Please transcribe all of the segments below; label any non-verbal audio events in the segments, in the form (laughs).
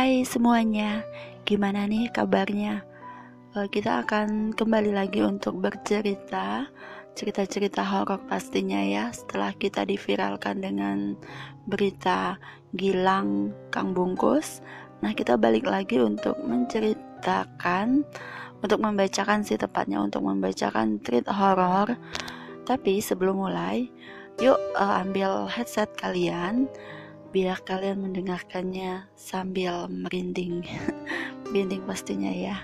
Hai semuanya, gimana nih kabarnya? Eh, kita akan kembali lagi untuk bercerita cerita-cerita horor pastinya ya setelah kita diviralkan dengan berita Gilang Kang Bungkus. Nah, kita balik lagi untuk menceritakan untuk membacakan sih tepatnya untuk membacakan treat horor. Tapi sebelum mulai, yuk uh, ambil headset kalian biar kalian mendengarkannya sambil merinding. (laughs) Merinding pastinya ya.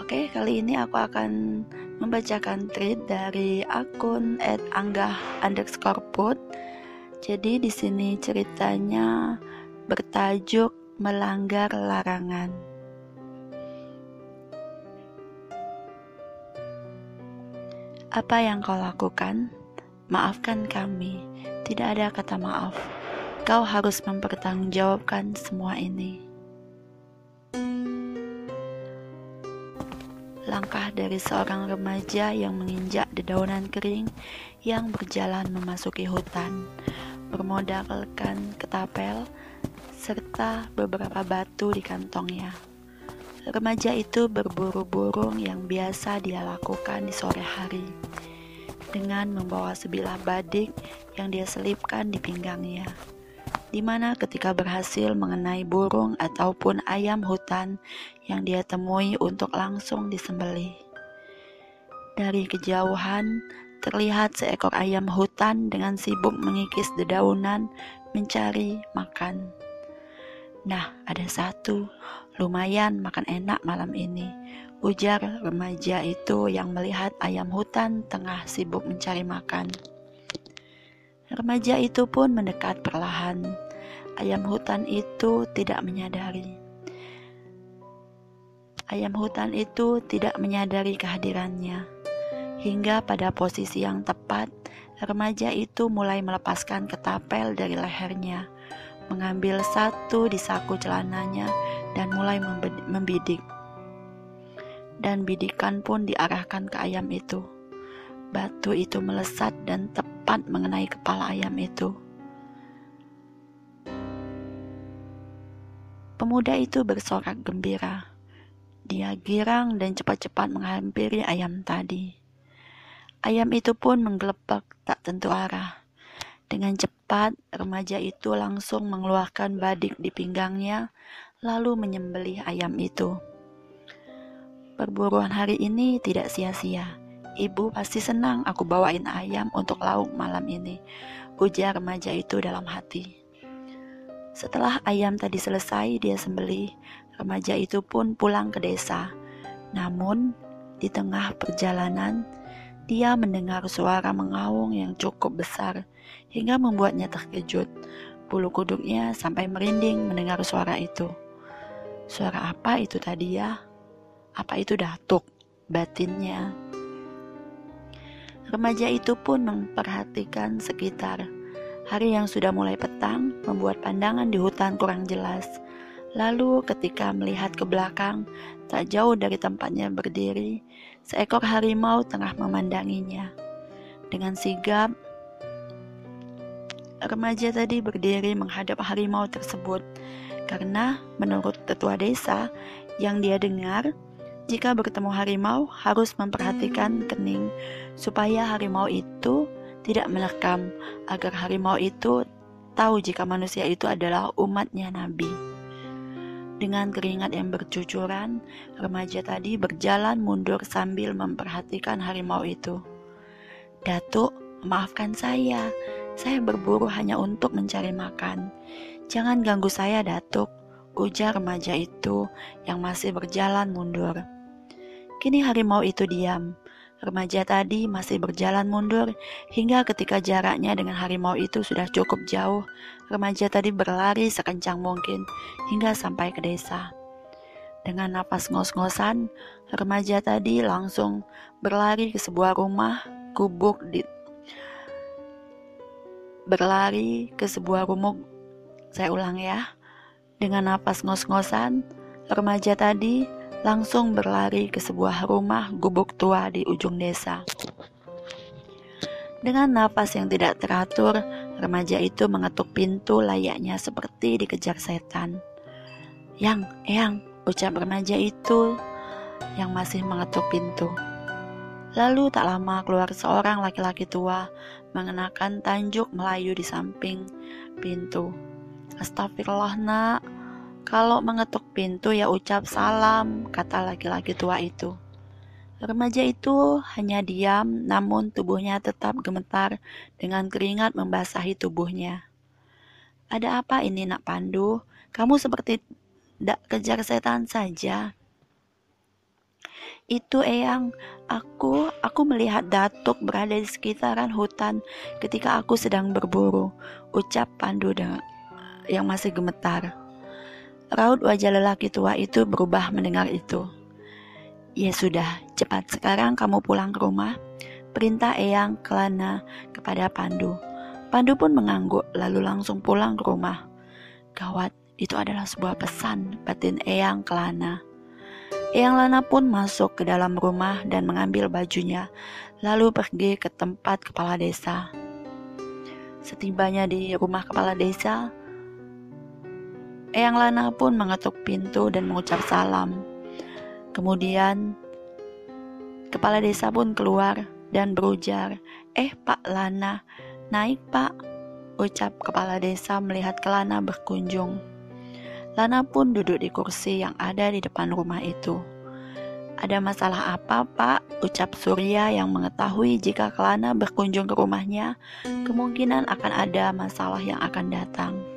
Oke kali ini aku akan membacakan tweet dari akun @angga underscore put. Jadi di sini ceritanya bertajuk melanggar larangan. Apa yang kau lakukan? Maafkan kami. Tidak ada kata maaf Kau harus mempertanggungjawabkan semua ini. Langkah dari seorang remaja yang menginjak dedaunan kering yang berjalan memasuki hutan, bermodalkan ketapel, serta beberapa batu di kantongnya. Remaja itu berburu burung yang biasa dia lakukan di sore hari, dengan membawa sebilah badik yang dia selipkan di pinggangnya di mana ketika berhasil mengenai burung ataupun ayam hutan yang dia temui untuk langsung disembelih. Dari kejauhan, terlihat seekor ayam hutan dengan sibuk mengikis dedaunan mencari makan. Nah, ada satu, lumayan makan enak malam ini, ujar remaja itu yang melihat ayam hutan tengah sibuk mencari makan. Remaja itu pun mendekat perlahan. Ayam hutan itu tidak menyadari. Ayam hutan itu tidak menyadari kehadirannya. Hingga pada posisi yang tepat, remaja itu mulai melepaskan ketapel dari lehernya, mengambil satu di saku celananya, dan mulai membidik. Dan bidikan pun diarahkan ke ayam itu. Batu itu melesat dan tepat tepat mengenai kepala ayam itu. Pemuda itu bersorak gembira. Dia girang dan cepat-cepat menghampiri ayam tadi. Ayam itu pun menggelepek tak tentu arah. Dengan cepat, remaja itu langsung mengeluarkan badik di pinggangnya, lalu menyembelih ayam itu. Perburuan hari ini tidak sia-sia. Ibu pasti senang aku bawain ayam untuk lauk malam ini, ujar remaja itu dalam hati. Setelah ayam tadi selesai dia sembelih, remaja itu pun pulang ke desa. Namun, di tengah perjalanan, dia mendengar suara mengaung yang cukup besar hingga membuatnya terkejut. Bulu kuduknya sampai merinding mendengar suara itu. Suara apa itu tadi ya? Apa itu datuk? Batinnya Remaja itu pun memperhatikan sekitar. Hari yang sudah mulai petang membuat pandangan di hutan kurang jelas. Lalu ketika melihat ke belakang, tak jauh dari tempatnya berdiri, seekor harimau tengah memandanginya. Dengan sigap, remaja tadi berdiri menghadap harimau tersebut. Karena menurut tetua desa yang dia dengar, jika bertemu harimau, harus memperhatikan kening supaya harimau itu tidak menerkam, agar harimau itu tahu jika manusia itu adalah umatnya Nabi. Dengan keringat yang bercucuran, remaja tadi berjalan mundur sambil memperhatikan harimau itu. Datuk, maafkan saya. Saya berburu hanya untuk mencari makan. Jangan ganggu saya, Datuk ujar remaja itu yang masih berjalan mundur. Kini harimau itu diam. Remaja tadi masih berjalan mundur hingga ketika jaraknya dengan harimau itu sudah cukup jauh, remaja tadi berlari sekencang mungkin hingga sampai ke desa. Dengan napas ngos-ngosan, remaja tadi langsung berlari ke sebuah rumah gubuk di berlari ke sebuah rumah saya ulang ya dengan napas ngos-ngosan, remaja tadi langsung berlari ke sebuah rumah gubuk tua di ujung desa. Dengan napas yang tidak teratur, remaja itu mengetuk pintu layaknya seperti dikejar setan. Yang, Eyang, ucap remaja itu yang masih mengetuk pintu. Lalu tak lama keluar seorang laki-laki tua mengenakan tanjuk Melayu di samping pintu. Astagfirullah nak, kalau mengetuk pintu ya ucap salam, kata laki-laki tua itu. Remaja itu hanya diam, namun tubuhnya tetap gemetar dengan keringat membasahi tubuhnya. Ada apa ini nak Pandu? Kamu seperti tidak kejar setan saja. Itu Eyang, aku, aku melihat datuk berada di sekitaran hutan ketika aku sedang berburu, ucap Pandu yang masih gemetar. Raut wajah lelaki tua itu berubah mendengar itu. Ya sudah, cepat sekarang kamu pulang ke rumah. Perintah Eyang Kelana kepada Pandu. Pandu pun mengangguk lalu langsung pulang ke rumah. Gawat, itu adalah sebuah pesan batin Eyang Kelana. Eyang Lana pun masuk ke dalam rumah dan mengambil bajunya, lalu pergi ke tempat kepala desa. Setibanya di rumah kepala desa, Eyang Lana pun mengetuk pintu dan mengucap salam. Kemudian kepala desa pun keluar dan berujar, "Eh, Pak Lana, naik, Pak." ucap kepala desa melihat ke Lana berkunjung. Lana pun duduk di kursi yang ada di depan rumah itu. Ada masalah apa, Pak? Ucap Surya yang mengetahui jika Kelana berkunjung ke rumahnya, kemungkinan akan ada masalah yang akan datang.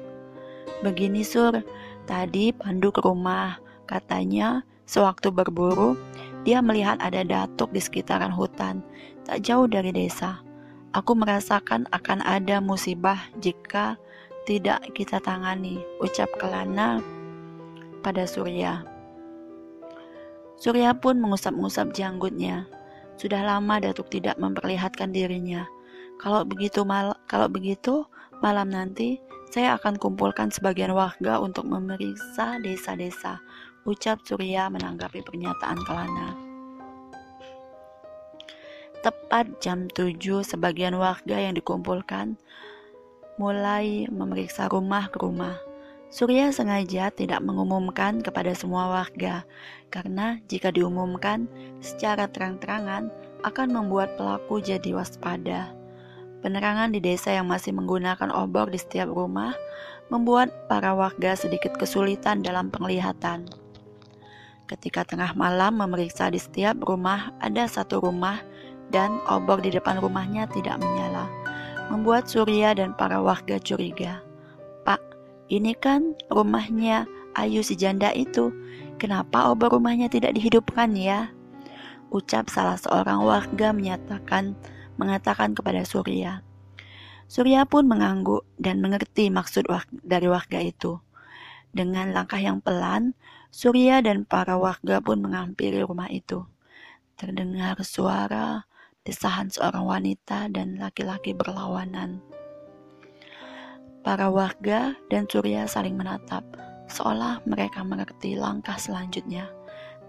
Begini, Sur, tadi Pandu ke rumah. Katanya, Sewaktu berburu, dia melihat ada datuk di sekitaran hutan, tak jauh dari desa. Aku merasakan akan ada musibah jika tidak kita tangani, ucap Kelana pada Surya. Surya pun mengusap-ngusap janggutnya. Sudah lama Datuk tidak memperlihatkan dirinya. Kalau begitu mal kalau begitu malam nanti saya akan kumpulkan sebagian warga untuk memeriksa desa-desa ucap Surya menanggapi pernyataan Kelana. Tepat jam 7 sebagian warga yang dikumpulkan mulai memeriksa rumah ke rumah. Surya sengaja tidak mengumumkan kepada semua warga karena jika diumumkan secara terang-terangan akan membuat pelaku jadi waspada. Penerangan di desa yang masih menggunakan obor di setiap rumah membuat para warga sedikit kesulitan dalam penglihatan. Ketika tengah malam memeriksa di setiap rumah, ada satu rumah dan obor di depan rumahnya tidak menyala. Membuat Surya dan para warga curiga. Pak, ini kan rumahnya Ayu si janda itu. Kenapa obor rumahnya tidak dihidupkan ya? Ucap salah seorang warga menyatakan mengatakan kepada Surya. Surya pun mengangguk dan mengerti maksud dari warga itu. Dengan langkah yang pelan, Surya dan para warga pun menghampiri rumah itu. Terdengar suara desahan seorang wanita dan laki-laki berlawanan. Para warga dan Surya saling menatap, seolah mereka mengerti langkah selanjutnya.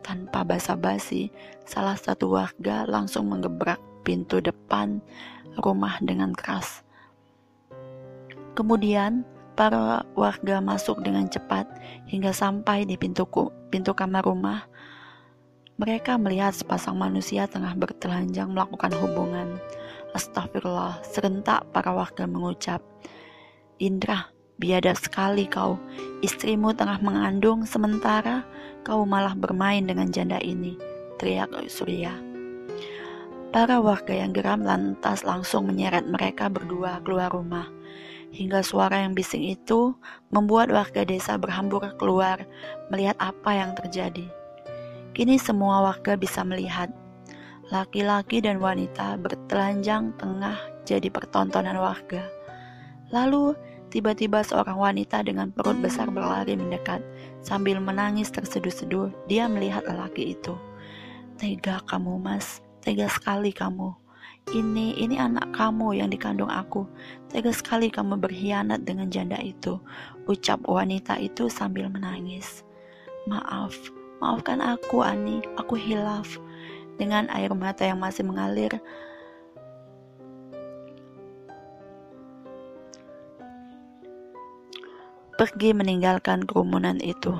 Tanpa basa-basi, salah satu warga langsung menggebrak pintu depan rumah dengan keras. Kemudian, Para warga masuk dengan cepat hingga sampai di pintu, pintu kamar rumah. Mereka melihat sepasang manusia tengah bertelanjang melakukan hubungan. Astagfirullah, serentak para warga mengucap, Indra, biadab sekali kau. Istrimu tengah mengandung sementara kau malah bermain dengan janda ini, teriak Surya. Para warga yang geram lantas langsung menyeret mereka berdua keluar rumah hingga suara yang bising itu membuat warga desa berhambur keluar melihat apa yang terjadi. Kini semua warga bisa melihat laki-laki dan wanita bertelanjang tengah jadi pertontonan warga. Lalu tiba-tiba seorang wanita dengan perut besar berlari mendekat sambil menangis terseduh-seduh. Dia melihat lelaki itu. Tega kamu, Mas. Tega sekali kamu ini, ini anak kamu yang dikandung aku. Tega sekali kamu berkhianat dengan janda itu, ucap wanita itu sambil menangis. Maaf, maafkan aku Ani, aku hilaf. Dengan air mata yang masih mengalir, pergi meninggalkan kerumunan itu.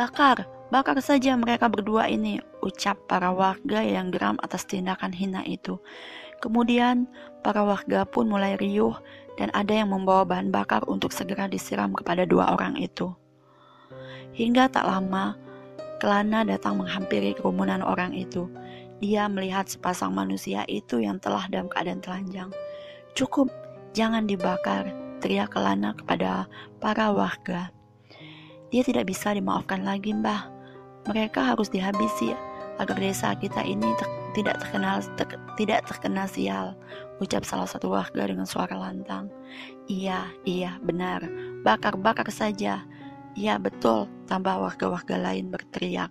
Bakar, bakar saja mereka berdua ini, ucap para warga yang geram atas tindakan hina itu. Kemudian, para warga pun mulai riuh dan ada yang membawa bahan bakar untuk segera disiram kepada dua orang itu. Hingga tak lama, Kelana datang menghampiri kerumunan orang itu. Dia melihat sepasang manusia itu yang telah dalam keadaan telanjang. Cukup, jangan dibakar, teriak Kelana kepada para warga. Dia tidak bisa dimaafkan lagi, Mbah. Mereka harus dihabisi agar desa kita ini ter tidak terkenal ter tidak terkena sial, ucap salah satu warga dengan suara lantang. Iya, iya, benar. Bakar-bakar saja. Ya betul, tambah warga-warga lain berteriak.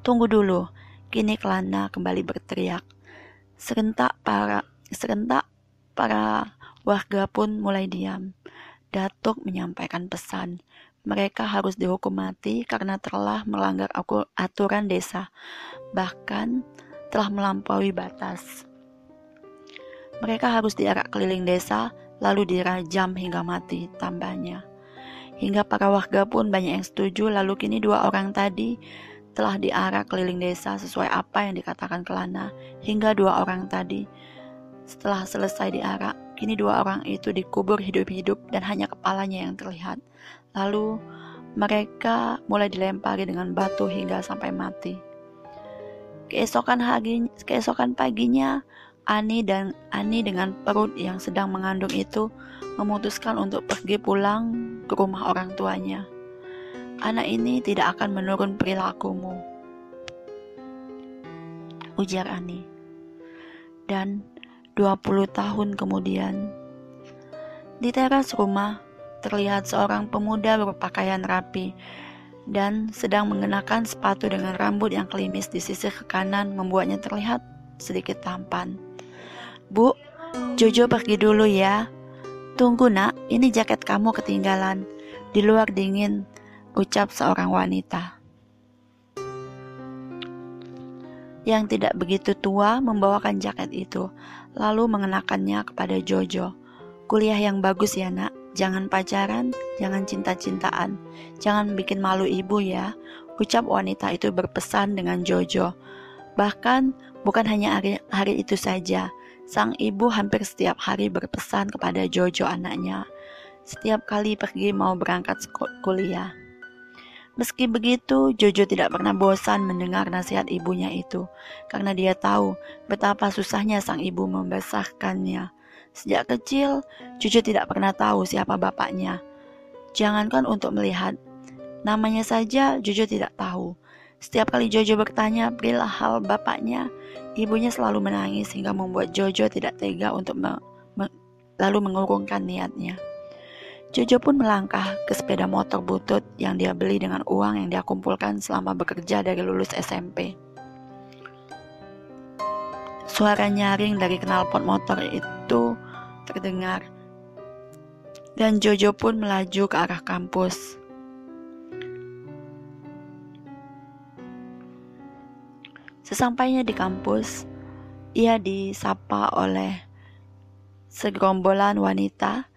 Tunggu dulu, kini Kelana kembali berteriak. Serentak para serentak para warga pun mulai diam. Datuk menyampaikan pesan. Mereka harus dihukum mati karena telah melanggar aturan desa, bahkan telah melampaui batas. Mereka harus diarak keliling desa, lalu dirajam hingga mati, tambahnya. Hingga para warga pun banyak yang setuju, lalu kini dua orang tadi telah diarak keliling desa sesuai apa yang dikatakan Kelana, hingga dua orang tadi setelah selesai diarak, kini dua orang itu dikubur hidup-hidup dan hanya kepalanya yang terlihat. Lalu mereka mulai dilempari dengan batu hingga sampai mati. Keesokan hari, keesokan paginya, Ani dan Ani dengan perut yang sedang mengandung itu memutuskan untuk pergi pulang ke rumah orang tuanya. Anak ini tidak akan menurun perilakumu. Ujar Ani. Dan 20 tahun kemudian, di teras rumah terlihat seorang pemuda berpakaian rapi dan sedang mengenakan sepatu dengan rambut yang kelimis di sisi ke kanan membuatnya terlihat sedikit tampan. Bu, Jojo pergi dulu ya, Tunggu nak, ini jaket kamu ketinggalan. Di luar dingin, ucap seorang wanita. Yang tidak begitu tua membawakan jaket itu, lalu mengenakannya kepada Jojo. Kuliah yang bagus ya nak, jangan pacaran, jangan cinta-cintaan, jangan bikin malu ibu ya, ucap wanita itu berpesan dengan Jojo. Bahkan bukan hanya hari, hari itu saja, Sang ibu hampir setiap hari berpesan kepada Jojo anaknya, setiap kali pergi mau berangkat kuliah. Meski begitu, Jojo tidak pernah bosan mendengar nasihat ibunya itu, karena dia tahu betapa susahnya sang ibu membesarkannya. Sejak kecil, Jojo tidak pernah tahu siapa bapaknya. Jangankan untuk melihat, namanya saja Jojo tidak tahu. Setiap kali Jojo bertanya berilah hal bapaknya, Ibunya selalu menangis hingga membuat Jojo tidak tega untuk me me lalu mengurungkan niatnya. Jojo pun melangkah ke sepeda motor butut yang dia beli dengan uang yang dia kumpulkan selama bekerja dari lulus SMP. Suara nyaring dari knalpot motor itu terdengar, dan Jojo pun melaju ke arah kampus. Sesampainya di kampus, ia disapa oleh segerombolan wanita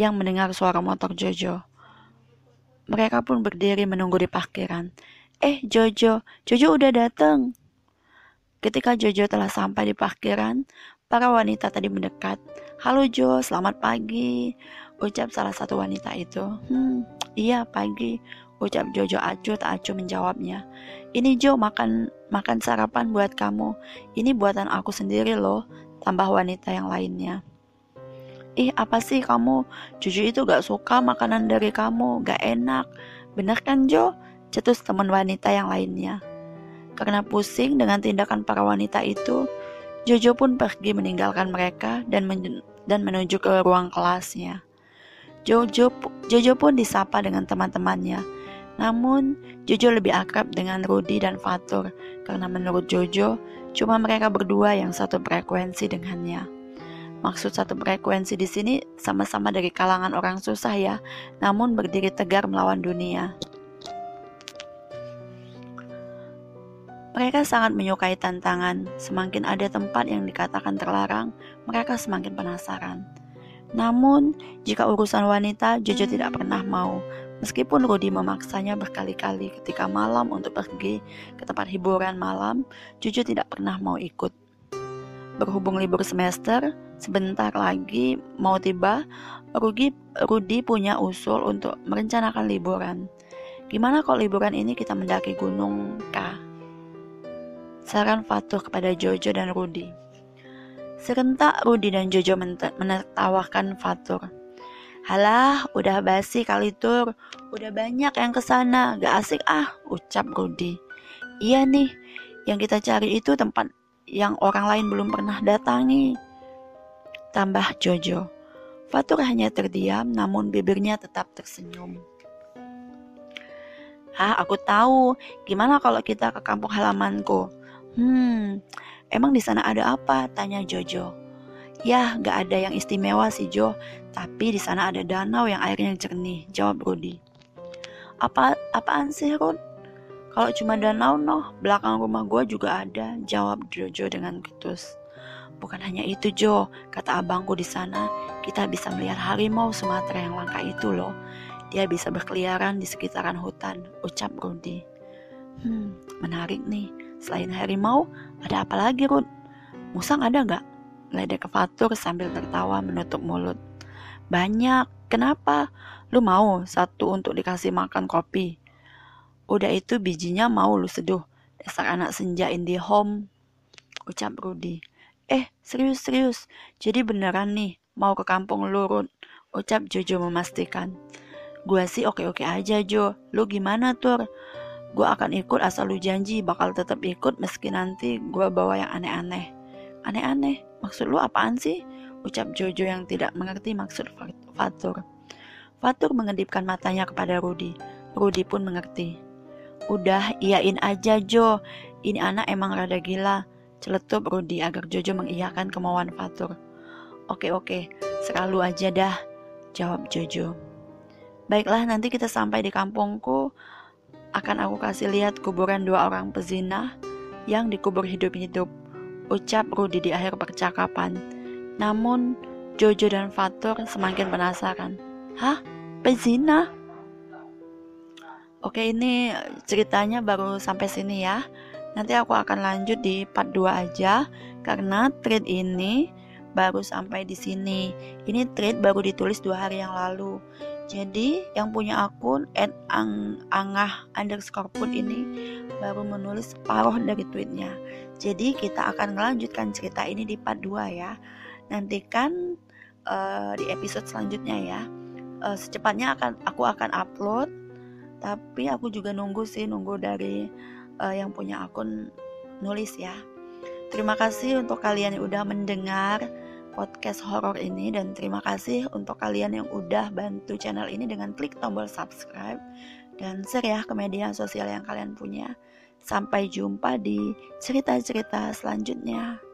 yang mendengar suara motor Jojo. Mereka pun berdiri menunggu di parkiran. Eh, Jojo, Jojo udah datang. Ketika Jojo telah sampai di parkiran, para wanita tadi mendekat. Halo Jo, selamat pagi, ucap salah satu wanita itu. Hmm, iya pagi, ucap Jojo acuh tak acuh menjawabnya. Ini Jo makan makan sarapan buat kamu. Ini buatan aku sendiri loh, tambah wanita yang lainnya. Ih, apa sih kamu? Cucu itu gak suka makanan dari kamu, gak enak. Bener kan Jo? Cetus teman wanita yang lainnya. Karena pusing dengan tindakan para wanita itu, Jojo pun pergi meninggalkan mereka dan, men dan menuju ke ruang kelasnya. Jojo, Jojo pun disapa dengan teman-temannya namun, Jojo lebih akrab dengan Rudy dan Fatur karena menurut Jojo, cuma mereka berdua yang satu frekuensi dengannya. Maksud satu frekuensi di sini sama-sama dari kalangan orang susah ya, namun berdiri tegar melawan dunia. Mereka sangat menyukai tantangan. Semakin ada tempat yang dikatakan terlarang, mereka semakin penasaran. Namun, jika urusan wanita, Jojo tidak pernah mau Meskipun Rudy memaksanya berkali-kali ketika malam untuk pergi ke tempat hiburan malam, Jojo tidak pernah mau ikut. Berhubung libur semester, sebentar lagi mau tiba, Rudy, Rudy punya usul untuk merencanakan liburan. Gimana kalau liburan ini kita mendaki gunung K? Saran Fatur kepada Jojo dan Rudy. Serentak Rudy dan Jojo menertawakan Fatur. Halah, udah basi kali tur. Udah banyak yang ke sana, gak asik ah, ucap Rudy. Iya nih, yang kita cari itu tempat yang orang lain belum pernah datangi. Tambah Jojo. Fatur hanya terdiam, namun bibirnya tetap tersenyum. Hah, aku tahu. Gimana kalau kita ke kampung halamanku? Hmm, emang di sana ada apa? Tanya Jojo. Ya, gak ada yang istimewa sih Jo, tapi di sana ada danau yang airnya jernih, jawab Rudy. Apa apaan sih Rud? Kalau cuma danau noh, belakang rumah gue juga ada, jawab Jojo dengan ketus. Bukan hanya itu Jo, kata abangku di sana, kita bisa melihat harimau Sumatera yang langka itu loh. Dia bisa berkeliaran di sekitaran hutan, ucap Rudy. Hmm, menarik nih. Selain harimau, ada apa lagi Rud? Musang ada gak? Ledek Fatur sambil tertawa menutup mulut. Banyak, kenapa? Lu mau satu untuk dikasih makan kopi? Udah itu bijinya mau lu seduh. Dasar anak senja indie home. Ucap Rudy. Eh, serius-serius. Jadi beneran nih, mau ke kampung lu, Rud. Ucap Jojo memastikan. Gua sih oke-oke aja, Jo. Lu gimana, Tur? Gua akan ikut asal lu janji bakal tetap ikut meski nanti gua bawa yang aneh-aneh. Aneh-aneh? Maksud lu apaan sih? Ucap Jojo yang tidak mengerti maksud Fatur. Fatur mengedipkan matanya kepada Rudi. Rudi pun mengerti. Udah, iyain aja Jo. Ini anak emang rada gila. Celetup Rudi agar Jojo mengiyakan kemauan Fatur. Oke oke, selalu aja dah, jawab Jojo. Baiklah, nanti kita sampai di kampungku. Akan aku kasih lihat kuburan dua orang pezina yang dikubur hidup-hidup ucap Rudi di akhir percakapan. Namun, Jojo dan Fatur semakin penasaran. Hah? Pezina? Oke, ini ceritanya baru sampai sini ya. Nanti aku akan lanjut di part 2 aja karena thread ini baru sampai di sini. Ini thread baru ditulis dua hari yang lalu. Jadi yang punya akun @angah underscore put ini baru menulis separuh dari tweetnya. Jadi kita akan melanjutkan cerita ini di part 2 ya. Nantikan uh, di episode selanjutnya ya. Uh, secepatnya akan aku akan upload. Tapi aku juga nunggu sih nunggu dari uh, yang punya akun nulis ya. Terima kasih untuk kalian yang udah mendengar podcast horor ini dan terima kasih untuk kalian yang udah bantu channel ini dengan klik tombol subscribe dan share ya ke media sosial yang kalian punya. Sampai jumpa di cerita-cerita selanjutnya.